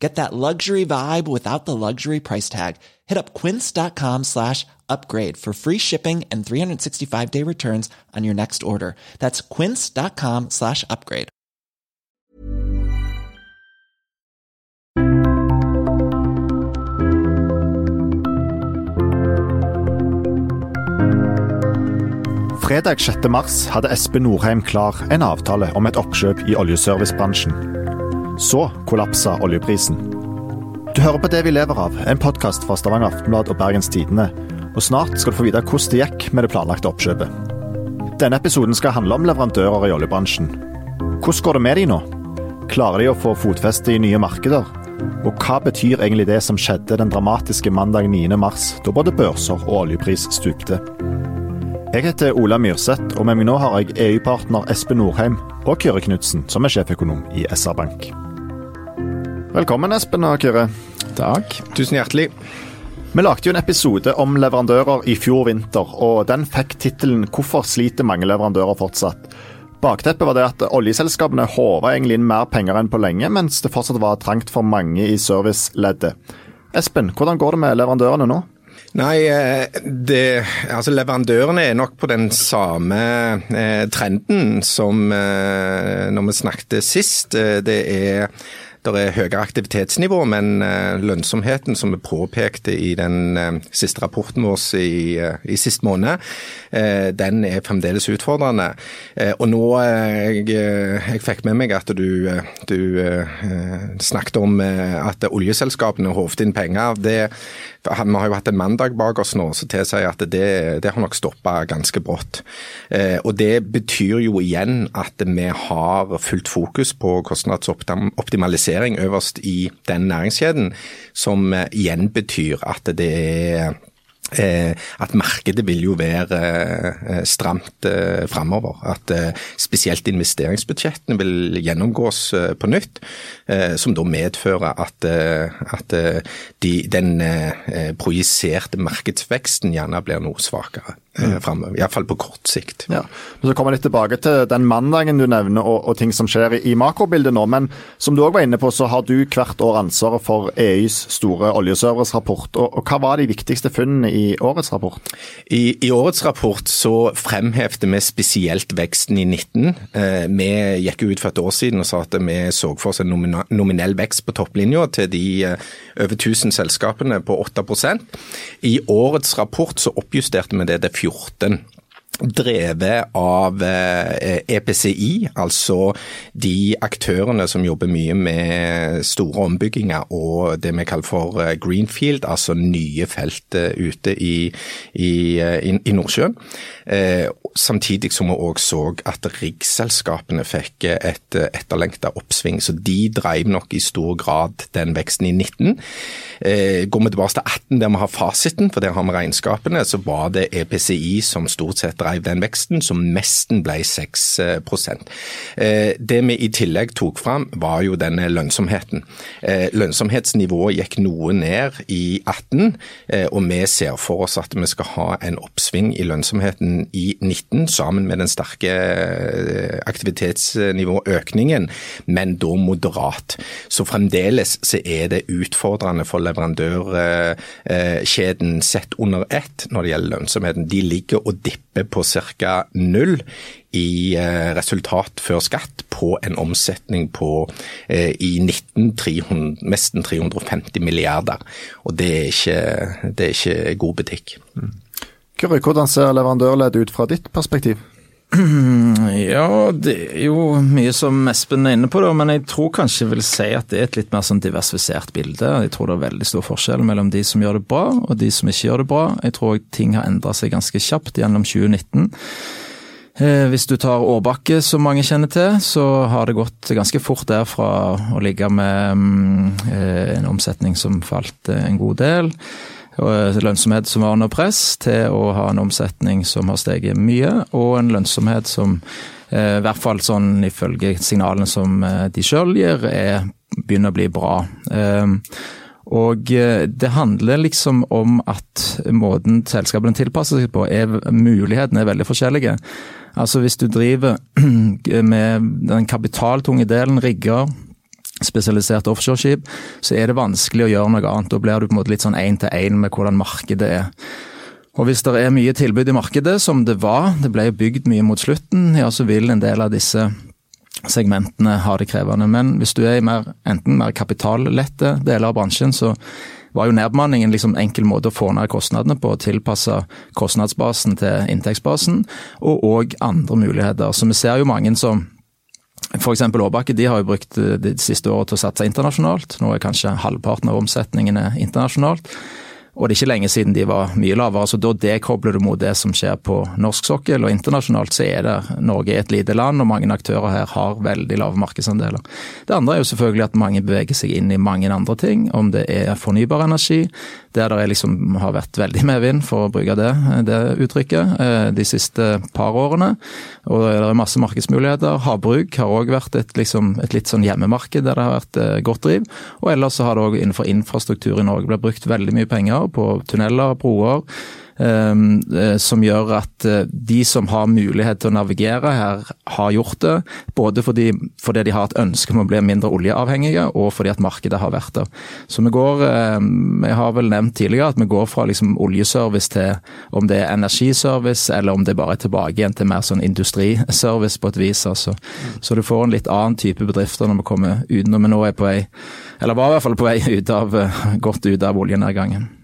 Get that luxury vibe without the luxury price tag. Hit up quince.com slash upgrade for free shipping and 365 day returns on your next order. That's quince.com slash upgrade. Fredag 6. mars hadde Espen Norheim klar en avtale om et oppkjøp i oljeservicebransjen. Så kollapsa oljeprisen. Du hører på Det vi lever av, en podkast fra Stavanger Aftenblad og Bergens Tidende. Og snart skal du få vite hvordan det gikk med det planlagte oppkjøpet. Denne episoden skal handle om leverandører i oljebransjen. Hvordan går det med de nå? Klarer de å få fotfeste i nye markeder? Og hva betyr egentlig det som skjedde den dramatiske mandag 9.3, da både børser og oljepris stupte? Jeg heter Ola Myrseth, og med meg nå har jeg EU-partner Espen Norheim og Kyrre Knutsen, som er sjeføkonom i SR Bank. Velkommen, Espen og Kyrre. Takk. Tusen hjertelig. Vi lagde jo en episode om leverandører i fjor vinter, og den fikk tittelen 'Hvorfor sliter mange leverandører fortsatt?' Bakteppet var det at oljeselskapene håva egentlig inn mer penger enn på lenge, mens det fortsatt var trangt for mange i serviceleddet. Espen, hvordan går det med leverandørene nå? Nei, det, altså leverandørene er nok på den samme eh, trenden som eh, når vi snakket sist. Det er det er høyere aktivitetsnivå, men lønnsomheten som vi påpekte i den siste rapporten vår i, i siste måned, den er fremdeles utfordrende. Og nå jeg, jeg fikk med meg at du, du snakket om at oljeselskapene håvde inn penger. Det, vi har jo hatt en mandag bak oss nå som tilsier at det, det har nok stoppa ganske brått. Og det betyr jo igjen at vi har fullt fokus på kostnadsoptimalisering øverst i den næringskjeden, som igjen betyr at det er at markedet vil jo være stramt framover. At spesielt investeringsbudsjettene vil gjennomgås på nytt. Som da medfører at, at de, den projiserte markedsveksten gjerne blir noe svakere. Mm. framover. Iallfall på kort sikt. Ja. Men Så kommer jeg litt tilbake til den mandagen du nevner og, og ting som skjer i, i makrobildet nå. Men som du òg var inne på, så har du hvert år ansvaret for EUs store oljeservice-rapport. Og, og, hva var de viktigste funnene i årets rapport? I, i årets rapport så fremhevde vi spesielt veksten i 19. Eh, vi gikk ut for et år siden og sa at vi så for oss en nominell vekst på topplinja til de eh, over 1000 selskapene på 8% I årets rapport så oppjusterte vi det til 14 drevet av EPCI, altså de aktørene som jobber mye med store ombygginger og det vi kaller for greenfield, altså nye felt ute i, i, i Nordsjøen. Samtidig som vi òg så at riggselskapene fikk et etterlengta oppsving, så de drev nok i stor grad den veksten i 19. Går vi tilbake til 18 der vi har fasiten, for der har vi regnskapene, så var det EPCI som stort sett drev drev den veksten, som nesten ble 6 eh, Det vi i tillegg tok fram, var jo denne lønnsomheten. Eh, lønnsomhetsnivået gikk noe ned i 18, eh, og vi ser for oss at vi skal ha en oppsving i lønnsomheten i 19, sammen med den sterke aktivitetsnivåøkningen, men da moderat. Så fremdeles så er det utfordrende for leverandørkjeden sett under ett når det gjelder lønnsomheten. De ligger og dipper på ca. null i eh, resultat før skatt på en omsetning på eh, i 19 300, nesten 350 milliarder. Og det er ikke, det er ikke god butikk. Mm. Hvordan ser leverandørledd ut fra ditt perspektiv? Ja, det er jo mye som Espen er inne på, da, men jeg tror kanskje jeg vil si at det er et litt mer sånn diversifisert bilde. Jeg tror det er veldig stor forskjell mellom de som gjør det bra og de som ikke gjør det bra. Jeg tror ting har endra seg ganske kjapt gjennom 2019. Eh, hvis du tar Årbakke, som mange kjenner til, så har det gått ganske fort der fra å ligge med mm, eh, en omsetning som falt en god del Eh, lønnsomhet som var under press, til å ha en omsetning som har steget mye, og en lønnsomhet som I hvert fall sånn ifølge signalene som de sjøl gir, er, begynner å bli bra. Og det handler liksom om at måten selskapene tilpasser seg på, er, mulighetene er veldig forskjellige. Altså hvis du driver med den kapitaltunge delen, rigger, spesialiserte offshoreskip, så er det vanskelig å gjøre noe annet. Da blir du på en måte litt sånn én til én med hvordan markedet er. Og hvis det er mye tilbud i markedet, som det var, det ble bygd mye mot slutten, ja så vil en del av disse segmentene ha det krevende. Men hvis du er i mer, enten mer kapitallette deler av bransjen, så var jo nedbemanning en liksom enkel måte å få ned kostnadene på, å tilpasse kostnadsbasen til inntektsbasen, og òg andre muligheter. Så vi ser jo mange som F.eks. Åbakke de har jo brukt det siste året til å satse internasjonalt. Nå er kanskje halvparten av omsetningene internasjonalt. Og det er ikke lenge siden de var mye lavere. så Da dekobler du mot det som skjer på norsk sokkel. Og internasjonalt så er det Norge et lite land, og mange aktører her har veldig lave markedsandeler. Det andre er jo selvfølgelig at mange beveger seg inn i mange andre ting. Om det er fornybar energi, der det liksom har vært veldig medvind, for å bruke det, det uttrykket, eh, de siste par årene. Og det er masse markedsmuligheter. Havbruk har òg vært et, liksom, et, litt sånn hjemmemarked der det har vært eh, godt driv. Og ellers så har det òg innenfor infrastruktur i Norge blitt brukt veldig mye penger på tunneler, broer, som gjør at eh, de som har mulighet til å navigere her, har gjort det. Både fordi, fordi de har et ønske om å bli mindre oljeavhengige, og fordi at markedet har vært der. Så vi går ehm, Jeg har vel nevnt tidligere at vi går fra liksom oljeservice til om det er energiservice, eller om det bare er tilbake igjen til mer sånn industriservice på et vis. altså. Så du får en litt annen type bedrifter når vi kommer ut, når vi nå er på vei, eller var i hvert fall på vei ut av, eh, godt ut av oljenedgangen.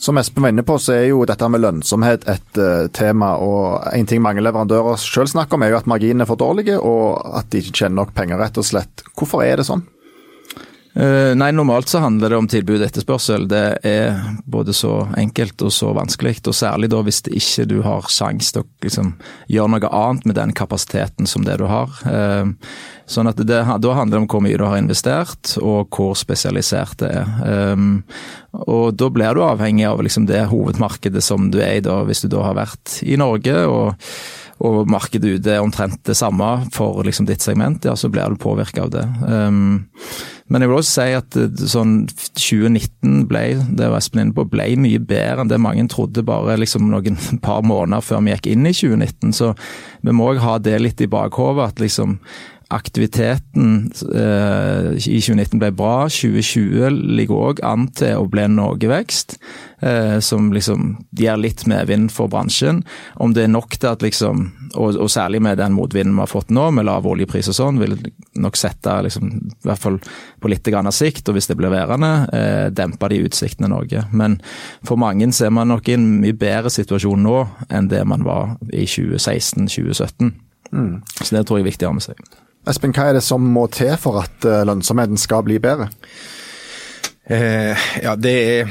Som Espen var inne på, så er jo dette med lønnsomhet et uh, tema. og En ting mange leverandører selv snakker om, er jo at marginene er for dårlige, og at de ikke tjener nok penger, rett og slett. Hvorfor er det sånn? Uh, nei, Normalt så handler det om tilbud og etterspørsel. Det er både så enkelt og så vanskelig. og Særlig da hvis det ikke du har sjanse til å liksom, gjøre noe annet med den kapasiteten som det du har. Uh, sånn at det, Da handler det om hvor mye du har investert og hvor spesialisert det er. Um, og Da blir du avhengig av liksom, det hovedmarkedet som du er i, da, hvis du da har vært i Norge. og og markedet ute er omtrent det samme for liksom ditt segment, ja, så blir du påvirka av det. Um, men jeg vil også si at eh, sånn 2019 ble, det var Espen inne på, ble mye bedre enn det mange trodde bare liksom noen par måneder før vi gikk inn i 2019. Så vi må òg ha det litt i bakhodet, at liksom aktiviteten eh, i 2019 ble bra. 2020 ligger òg an til å bli noe vekst, eh, som liksom gir litt medvind for bransjen. Om det er nok til at liksom, og, og særlig med den motvinden vi har fått nå, med lav oljepris og sånn, vil nok sette liksom, i hvert fall på litt grann av sikt, og hvis det blir værende, eh, dempe de utsiktene noe. Men for mange ser man nok i en mye bedre situasjon nå enn det man var i 2016-2017. Mm. Så det tror jeg er viktig å ha med seg. Espen, hva er det som må til for at eh, lønnsomheten skal bli bedre? Eh, ja, det er,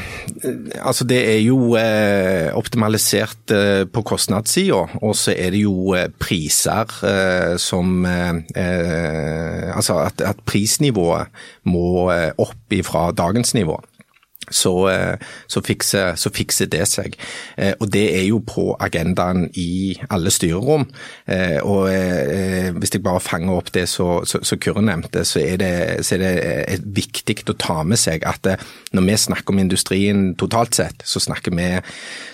altså det er jo eh, optimalisert eh, på kostnadssida, og så er det jo eh, priser eh, som Altså at, at, prisnivået må opp ifra dagens nivå så, eh, så, fikser, så, fikser, det seg. Eh, og det er jo på agendaen i alle styrerom. Eh, og hvis jeg bare fanger opp det som Kyrre nevnte, så er, det, så er det viktig å ta med seg at når vi snakker om industrien totalt sett, så snakker vi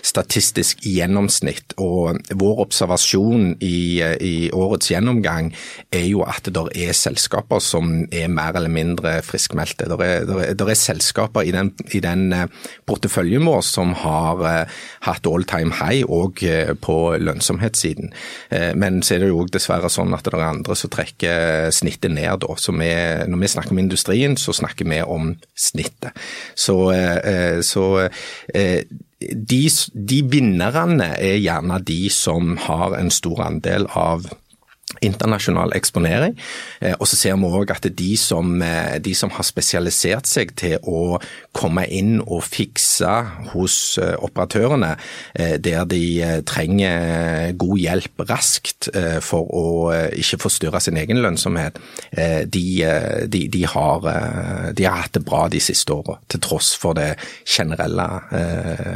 statistisk gjennomsnitt. Og vår observasjon i, i årets gjennomgang er jo at det er selskaper som er mer eller mindre friskmeldte. Det er, er selskaper i den, i den eh, porteføljen vår som har eh, hatt all time high òg eh, på lønnsomhetssiden. Men så er det jo dessverre sånn at det er andre som trekker snittet ned. Da. Så vi, når vi snakker om industrien, så snakker vi om snittet. Så, så de, de vinnerne er gjerne de som har en stor andel av internasjonal eksponering. Eh, og så ser vi òg at de som, eh, de som, har spesialisert seg til å komme inn og fikse hos eh, operatørene, der de trenger god hjelp raskt for å ikke forstyrre sin egen lønnsomhet, de, de, de, har, har, hatt det bra de siste åra, til tross for det generelle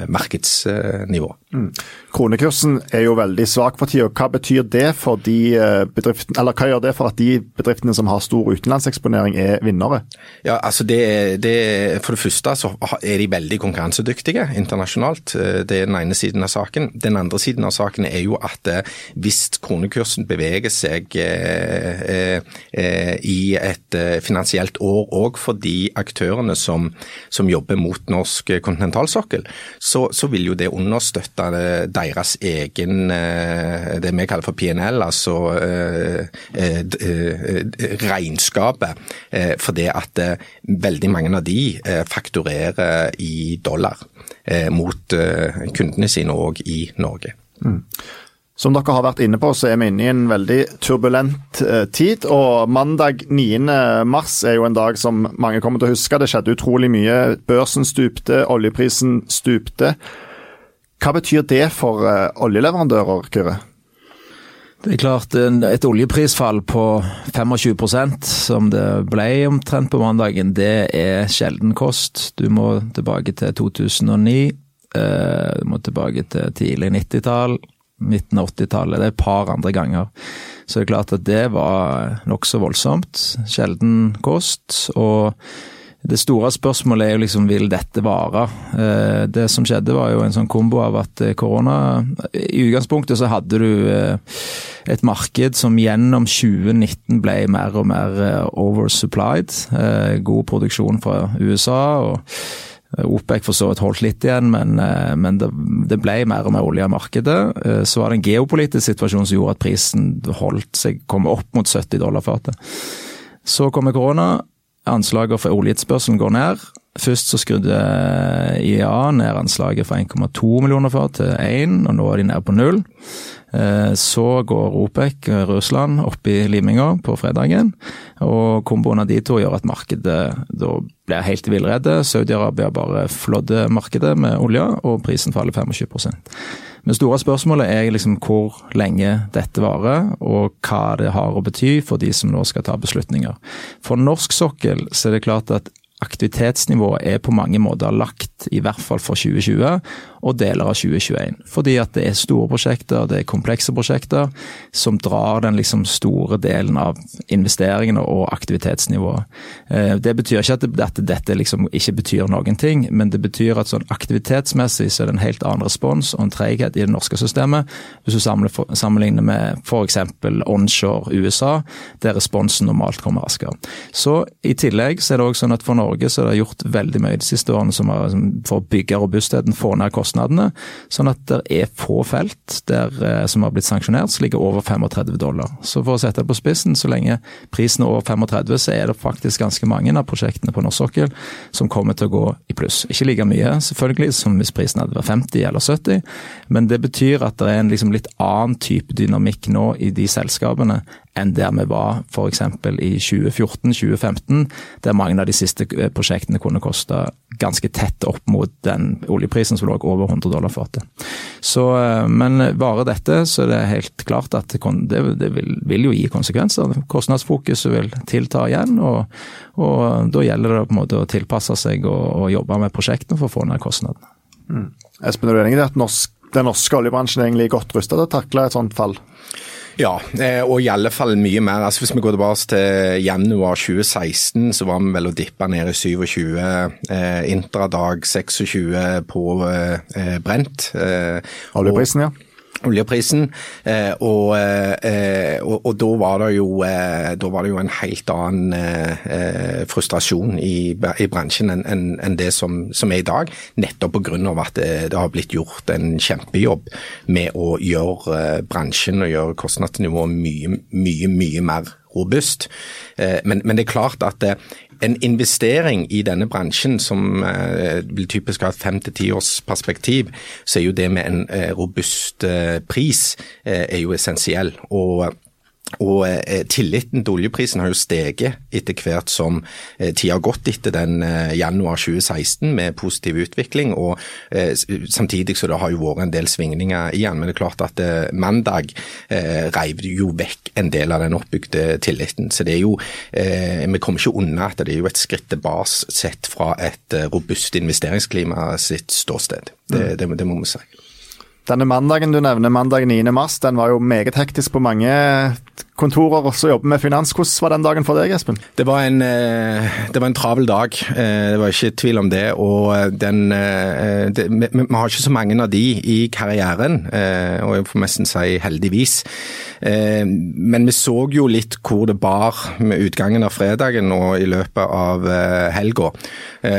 markedsnivået. Mm. Kronekursen er jo veldig svak for tida. Hva betyr det for de bedriftene, eller hva gjør det for at de bedriftene som har stor utenlandseksponering er vinnere? Ja, altså det, det, For det første så er de veldig konkurransedyktige internasjonalt. Det er den ene siden av saken. Den andre siden av saken er jo at eh, hvis kronekursen beveger seg eh, eh, i et finansielt år òg for de aktørene som, som, jobber mot norsk kontinentalsokkel, så, så vil jo det understøtte deres egen det vi kaller for PNL, altså Eh, eh, regnskapet. Eh, fordi at veldig mange av de fakturerer i dollar mot kundene sine òg i Norge. Mm. Som dere har vært inne på, så er vi inne i en veldig turbulent tid. Og mandag 9. mars er jo en dag som mange kommer til å huske. Det skjedde utrolig mye. Børsen stupte, oljeprisen stupte. Hva betyr det for oljeleverandører, Kyrre? Det er klart, et oljeprisfall på 25% som det ble omtrent på mandagen, det er sjelden kost. Du må tilbake til 2009, eh, du må tilbake til tidlig 90-tall, midten av 80-tallet. Det er et par andre ganger. Så det er klart at det var nokså voldsomt. Sjelden kost. og det store spørsmålet er jo liksom vil dette vare? Eh, det som skjedde var jo en sånn kombo av at eh, korona I utgangspunktet så hadde du eh, et marked som gjennom 2019 ble mer og mer oversupplied. God produksjon fra USA. og OPEC for så vidt holdt litt igjen, men, men det, det, ble mer og mer olje i markedet. Så var det en geopolitisk situasjon som gjorde at prisen holdt seg, kom opp mot 70 dollar fatet. Så kommer korona, Anslagene for oljeetterspørselen går ned. Først så skrudde IEA ned anslaget fra 1,2 millioner fat til 1, og nå er de nede på null. Eh, så går OPEC, Russland, opp i liminga på fredagen. Og komboen av de to gjør at markedet da blir helt villrede. Saudi-Arabia bare flådder markedet med olje, og prisen faller 25 men store spørsmålet er liksom hvor lenge dette varer, og hva det har å bety for de som nå skal ta beslutninger. For norsk sokkel så er det klart at aktivitetsnivået er på mange måter lagt, i hvert fall for 2020 og deler av 2021. Fordi at det er store prosjekter, det er komplekse prosjekter som drar den liksom store delen av investeringene og aktivitetsnivået. Eh, det betyr ikke at dette liksom ikke betyr noen ting, men det betyr at sånn aktivitetsmessig så er det en helt annen respons og en treghet i det norske systemet hvis du sammenligner med f.eks. onshore USA, der responsen normalt kommer raskere. Så I tillegg så er det også sånn at for Norge så er det gjort veldig mye de siste årene som er, for å bygge robustheten, få ned kostnadene kostnadene, sånn at det er få felt der, eh, som har blitt sanksjonert som ligger over 35 dollar. Så for å sette det på spissen, så lenge prisen er over 35, så er det faktisk ganske mange av prosjektene på norsk sokkel som kommer til å gå i pluss. Ikke like mye selvfølgelig som hvis prisen hadde vært 50 eller 70, men det betyr at det er en liksom litt annen type dynamikk nå i de selskapene enn der vi var f.eks. i 2014-2015, der mange av de siste eh, prosjektene kunne koste ganske tett opp mot den oljeprisen som lå over 100 dollar fatet. Eh, men varer dette, så er det helt klart at det, det vil, vil, jo gi konsekvenser. Kostnadsfokuset vil tilta igjen, og, og, da gjelder det på en måte å tilpasse seg og, og jobbe med prosjektene for å få ned kostnadene. Mm. Espen, er du enig i at norsk, den norske oljebransjen er egentlig godt rustet til å takle et sånt fall? Ja, eh, og i alle fall mye mer. Altså Hvis vi går tilbake til januar 2016, så var vi vel og dippa ned i 27. Eh, intradag 26 på eh, brent. Eh, Oljeprisen, ja oljeprisen. Eh, og, eh, og, og, da, var jo, eh, da var det jo en helt annen frustrasjon i, i bransjen enn en, en det som, som, er i dag. Nettopp pga. at det, har blitt gjort en kjempejobb med å gjøre bransjen og gjøre kostnadsnivået mye, mye, mye mer robust. Men, men, det er klart at en investering i denne bransjen, som eh, vil typisk ha et fem til ti års perspektiv, så er jo det med en eh, robust eh, pris er jo essensiell. Og Og eh, tilliten til oljeprisen har jo steget etter hvert som eh, tida har gått etter den eh, januar 2016 med positiv utvikling. og eh, Samtidig så det har jo vært en del svingninger igjen. Men det er klart at eh, mandag eh, reiv jo vekk en del av den oppbygde tilliten. Så det er jo, eh, Vi kommer ikke unna at det er jo et skritt tilbake sett fra et robust investeringsklima sitt ståsted. Det, mm. det, det må vi si. Denne mandagen du nevner, mandag 9. mars, den var jo meget hektisk på mange kontorer også jobber med finans. Hvordan var den dagen for deg, Espen? Det var en, eh, det var en travel dag, eh, det var ikke tvil om det. Og den, eh, det, vi, vi, har ikke så mange av de i karrieren, og jeg får nesten si heldigvis. Men vi så jo litt hvor det bar med utgangen av fredagen og i løpet av helga.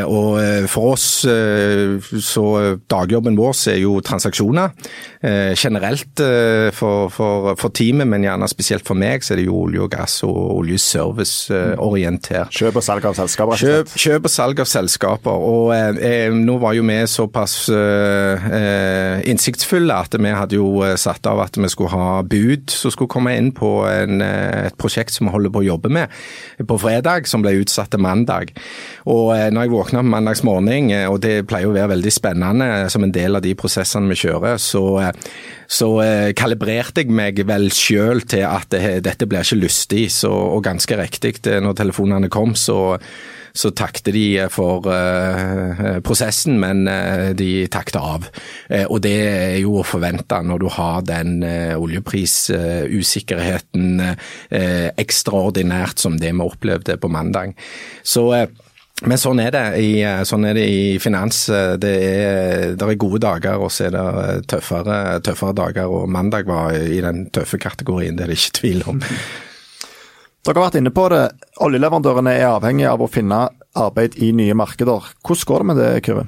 Og for oss så dagjobben vår er jo transaksjoner. Generelt for, for, for teamet, men gjerne spesielt for meg så er det jo olje og gass og oljeservice-orientert. Kjøp og salg av selskaper? Kjøp, kjøp, og salg av selskaper. Og eh, eh, nå var jo vi såpass eh, eh, innsiktsfulle at vi hadde jo eh, satt av at vi skulle ha bud som skulle komme inn på en, et prosjekt som vi holder på å jobbe med på fredag, som ble utsatt til mandag. Og eh, når jeg våkna på mandagsmorgen, og det pleier å være veldig spennende som en del av de prosessene vi kjører, så så eh, kalibrerte jeg meg vel sjøl til at det, dette blir ikke lystig. Så, og ganske riktig, når telefonene kom, så, så takte de for eh, prosessen, men eh, de takte av. Uh, og det er jo å forvente når du har den oljeprisusikkerheten ekstraordinært som det vi opplevde på mandag. Så men sånn er det i, sånn er det i finans. Det er, det er, gode dager, og så er det tøffere, tøffere, dager. Og mandag var i den tøffe kategorien, det er det ikke tvil om. Dere har vært inne på det. Oljeleverandørene er avhengig av å finne arbeid i nye markeder. Hvordan går det med det, Kyrre?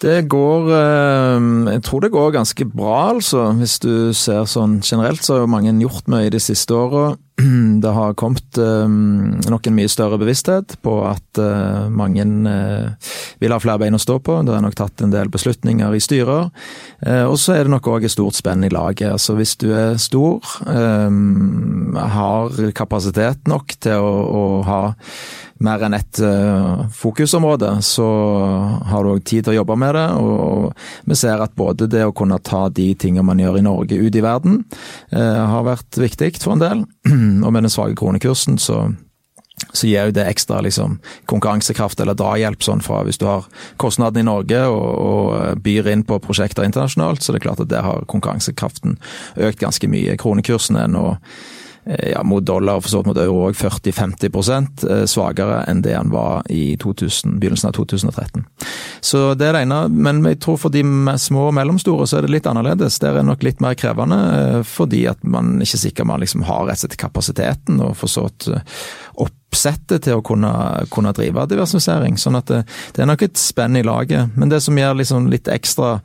Det går eh, Jeg tror det går ganske bra, altså. Hvis du ser sånn generelt, så har jo mange gjort mye de siste åra. Det har kommet um, nok en mye større bevissthet på at uh, mange uh, vil ha flere bein å stå på. Det er nok tatt en del beslutninger i styrer. Uh, og så er det nok òg et stort spenn i laget. Altså hvis du er stor, um, har kapasitet nok til å, å ha mer enn ett fokusområde, så har du òg tid til å jobbe med det. Og, vi ser at både det å kunne ta de tingene man gjør i Norge ut i verden, har vært viktig for en del. og med den svake kronekursen så så gir jo det ekstra liksom, konkurransekraft eller drahjelp sånn fra hvis du har kostnaden i Norge og, og, byr inn på prosjekter internasjonalt, så det er klart at der har konkurransekraften økt ganske mye. Kronekursen er nå Eh, ja, mot dollar og for så vidt mot euro òg 40-50 eh, svakere enn det han var i 2000, begynnelsen av 2013. Så det er det ene. Men jeg tror for de små og mellomstore så er det litt annerledes. Der er det nok litt mer krevende, eh, fordi at man ikke er sikker man liksom har rett og slett kapasiteten og for så vidt oppsettet til å kunne, kunne, drive diversifisering. Sånn at det, det, er nok et spenn i laget. Men det som gjør liksom litt ekstra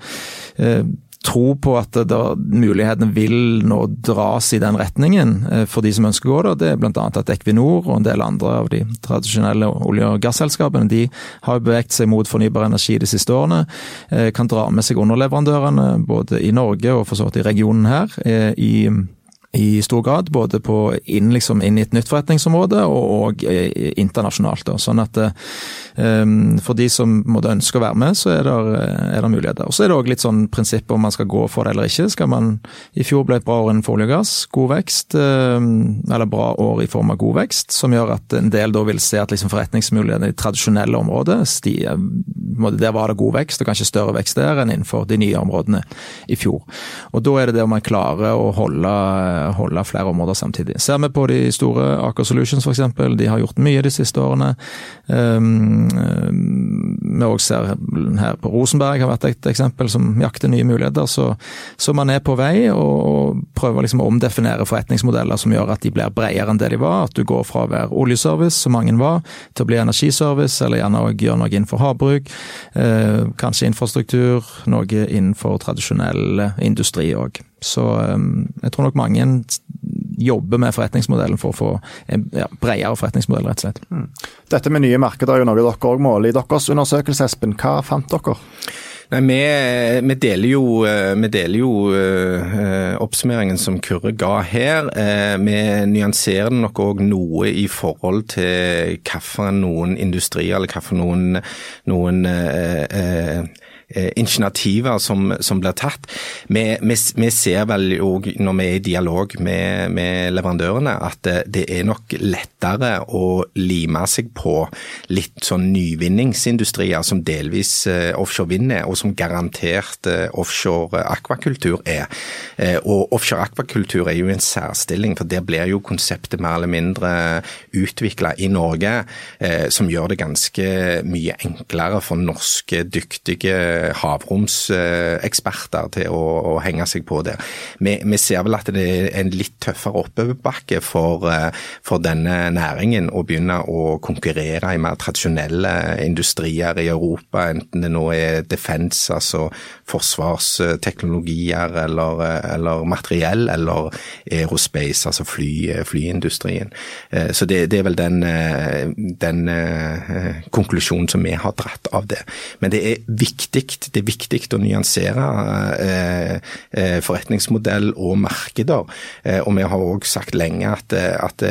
eh, tro på at mulighetene vil nå dras i den retningen eh, for de som ønsker å gå der. Det er bl.a. at Equinor og en del andre av de tradisjonelle olje- og gasselskapene de har beveget seg mot fornybar energi de siste årene. Eh, kan dra med seg underleverandørene både i Norge og for så vidt i regionen her. Eh, i i stor grad, både på inn, liksom, inn, i et nytt forretningsområde og, og internasjonalt. Da. Sånn at um, for de som måtte ønske å være med, så er det, er det muligheter. Og Så er det òg litt sånn prinsipp om man skal gå for det eller ikke. Skal man, I fjor ble et bra år innenfor olje og gass, god vekst, um, eller bra år i form av god vekst, som gjør at en del da vil se at liksom, forretningsmulighetene i tradisjonelle områder stiger. Der var det god vekst, og kanskje større vekst der enn innenfor de nye områdene i fjor. Og Da er det det om man klarer å holde holde flere områder samtidig. Ser vi på de store Aker Solutions f.eks., de har gjort mye de siste årene. Um, vi òg ser her på Rosenberg har vært et eksempel som jakter nye muligheter. Så, så man er på vei og prøver liksom å omdefinere forretningsmodeller som gjør at de blir bredere enn det de var. At du går fra å være oljeservice, som mange var, til å bli energiservice, eller gjerne òg gjøre noe innenfor havbruk. Eh, kanskje infrastruktur, noe innenfor tradisjonell industri òg. Så eh, jeg tror nok mange jobber med forretningsmodellen for å få en ja, bredere forretningsmodell, rett og slett. Mm. Dette med nye markeder er jo noe dere òg måler i deres undersøkelse, Espen. Hva fant dere? Nei, vi, vi, deler jo, vi deler jo uh, oppsummeringen som Kurre ga her. Uh, vi nyanserer den nok òg noe i forhold til hvilken industri eller hvilken noen uh, Eh, initiativer som, som, blir tatt. Vi, vi, vi ser vel jo når vi er i dialog med, med leverandørene at det, det, er nok lettere å lime seg på litt sånn nyvinningsindustrier som delvis eh, offshore vind er, og som garantert eh, offshore akvakultur er. Og offshore akvakultur er jo en særstilling, for der blir jo konseptet mer eller mindre utvikla i Norge, som gjør det ganske mye enklere for norske dyktige havromseksperter til å, å, henge seg på det. Vi, vi, ser vel at det er en litt tøffere oppoverbakke for, eh, for denne næringen å begynne å konkurrere i mer tradisjonelle industrier i Europa, enten det nå er defense, altså forsvarsteknologier eller, eller materiell, eller aerospace, altså fly, flyindustrien. Eh, så det, det, er vel den, eh, den konklusjonen som vi har dratt av det. Men det er viktig viktig, det er viktig å nyansere eh, eh, forretningsmodell og markeder. Eh, og vi har òg sagt lenge at, at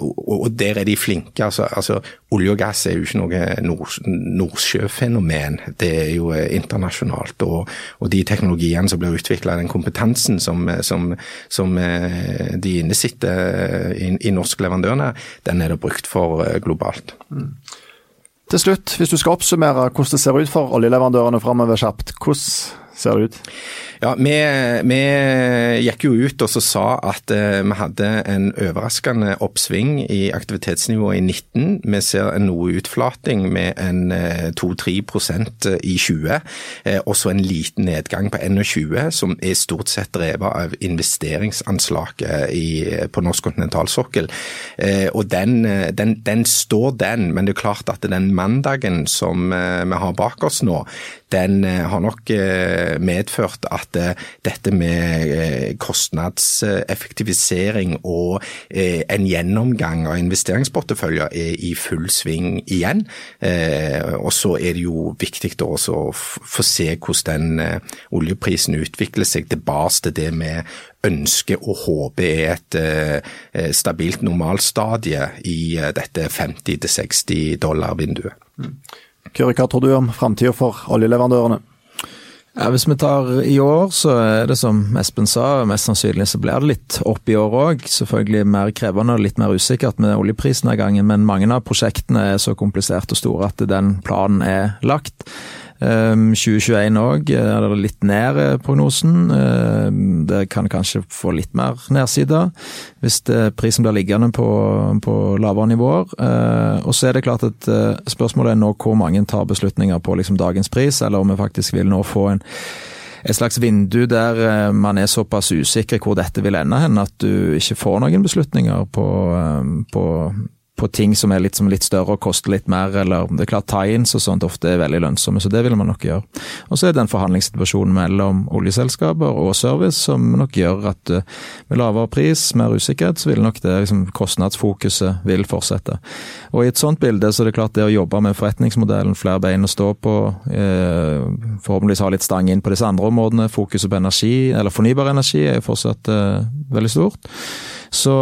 og, der er de flinke. altså, altså Olje og gass er jo ikke noe nord, nordsjøfenomen, det er jo internasjonalt. Og, og de teknologiene som blir utvikla, den kompetansen som, som, som de innesitter i, i norsk leverandørene, den er det brukt for globalt. Mm. Til slutt, hvis du skal oppsummere hvordan det ser ut for oljeleverandørene framover kjapt, hvordan ser det ut? Ja, vi, vi, gikk jo ut og så sa at uh, vi hadde en overraskende oppsving i aktivitetsnivået i 19. Vi ser en noe utflating med en uh, eh, 2-3 i 20, uh, og så en liten nedgang på 21, som er stort sett drevet av investeringsanslaget på norsk kontinentalsokkel. og den, den, den, står den, men det er klart at den mandagen som vi har bak oss nå, den har nok medført at eh, dette med eh, kostnadseffektivisering og eh, en gjennomgang av investeringsporteføljer er i full sving igjen. Og så er det jo viktig å få se hvordan den oljeprisen utvikler seg tilbake til det vi ønsker og håper er et stabilt normalstadie i dette 50-60 dollar-vinduet. Mm. Kyrre, hva tror du om framtida for oljeleverandørene? Ja, Hvis vi tar i år, så er det som Espen sa, mest sannsynlig så blir det litt opp i år òg. Selvfølgelig mer krevende og litt mer usikkert med oljeprisen av gangen, men mange av prosjektene er så kompliserte og store at den planen er lagt. 2021 òg er det litt ned eh, prognosen. Det kan kanskje få litt mer nedside hvis prisen blir liggende på, på lavere nivåer. Eh, og så er det klart at eh, spørsmålet er nå hvor mange tar beslutninger på liksom dagens pris, eller om vi faktisk vil nå få en et slags vindu der man er såpass usikker hvor dette vil ende hen, at du ikke får noen beslutninger på, på på ting som er litt, som litt, større og koster litt mer, eller det er klart tie-ins og sånt ofte er veldig lønnsomme, så det vil man nok gjøre. Og så er det en forhandlingssituasjon mellom oljeselskaper og service som nok gjør at uh, med lavere pris, mer usikkerhet, så vil nok det liksom, kostnadsfokuset vil fortsette. Og i et sånt bilde så er det klart det å jobbe med forretningsmodellen, flere bein å stå på, eh, forhåpentligvis ha litt stang inn på disse andre områdene, fokuset på energi, eller fornybar energi er jo fortsatt eh, veldig stort så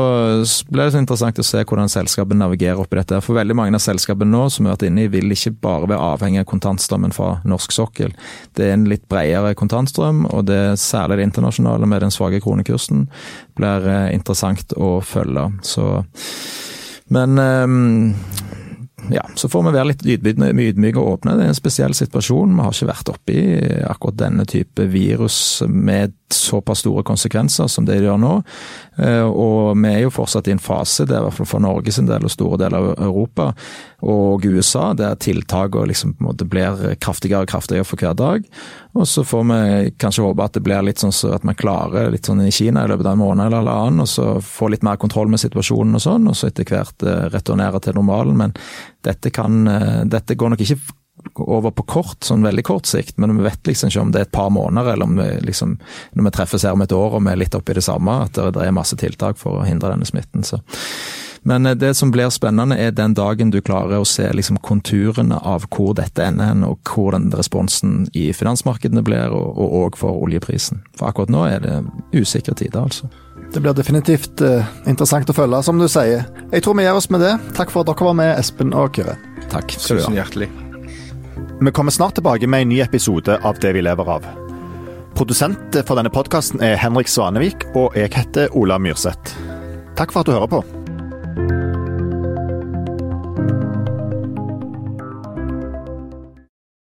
blir det så interessant å se hvordan selskapet navigerer oppi dette. For veldig mange av selskapene nå som vi har vært inne i, vil ikke bare være avhengig av kontantstrømmen fra norsk sokkel. Det er en litt bredere kontantstrøm, og det er særlig det internasjonale med den svake kronekursen blir eh, interessant å følge. Så men um, ja, så får vi være litt ydmyke og åpne. Det er en spesiell situasjon. Vi har ikke vært oppi akkurat denne type virus med såpass store konsekvenser som det gjør nå. Eh, og vi er jo fortsatt i en fase, det er i hvert fall for Norge sin del og store deler av Europa og USA, der tiltakene liksom blir kraftigere og kraftigere for hver dag. Og så får vi kanskje håpe at det blir litt sånn så at man klarer litt sånn i Kina i løpet av en måned eller annen, og så få litt mer kontroll med situasjonen og sånn, og så etter hvert eh, returnere til normalen. Men dette, kan, eh, dette går nok ikke over på kort, sånn veldig kort sikt, men vi vet liksom ikke om det er et par måneder, eller om vi liksom, når vi treffes her om et år og vi er litt oppi det samme, at det, er masse tiltak for å hindre denne smitten. Så. Men eh, det som blir spennende, er den dagen du klarer å se liksom konturene av hvor dette ender hen, og hvordan responsen i finansmarkedene blir, og òg for oljeprisen. For akkurat nå er det usikre tider, altså. Det blir definitivt uh, interessant å følge, som du sier. Jeg tror vi gjør oss med det. Takk for at dere var med, Espen og Kyrre. Takk skal du ha. Tusen hjertelig. Vi kommer snart tilbake med en ny episode av Det vi lever av. Produsent for denne podkasten er Henrik Svanevik, og jeg heter Ola Myrseth. Takk for at du hører på.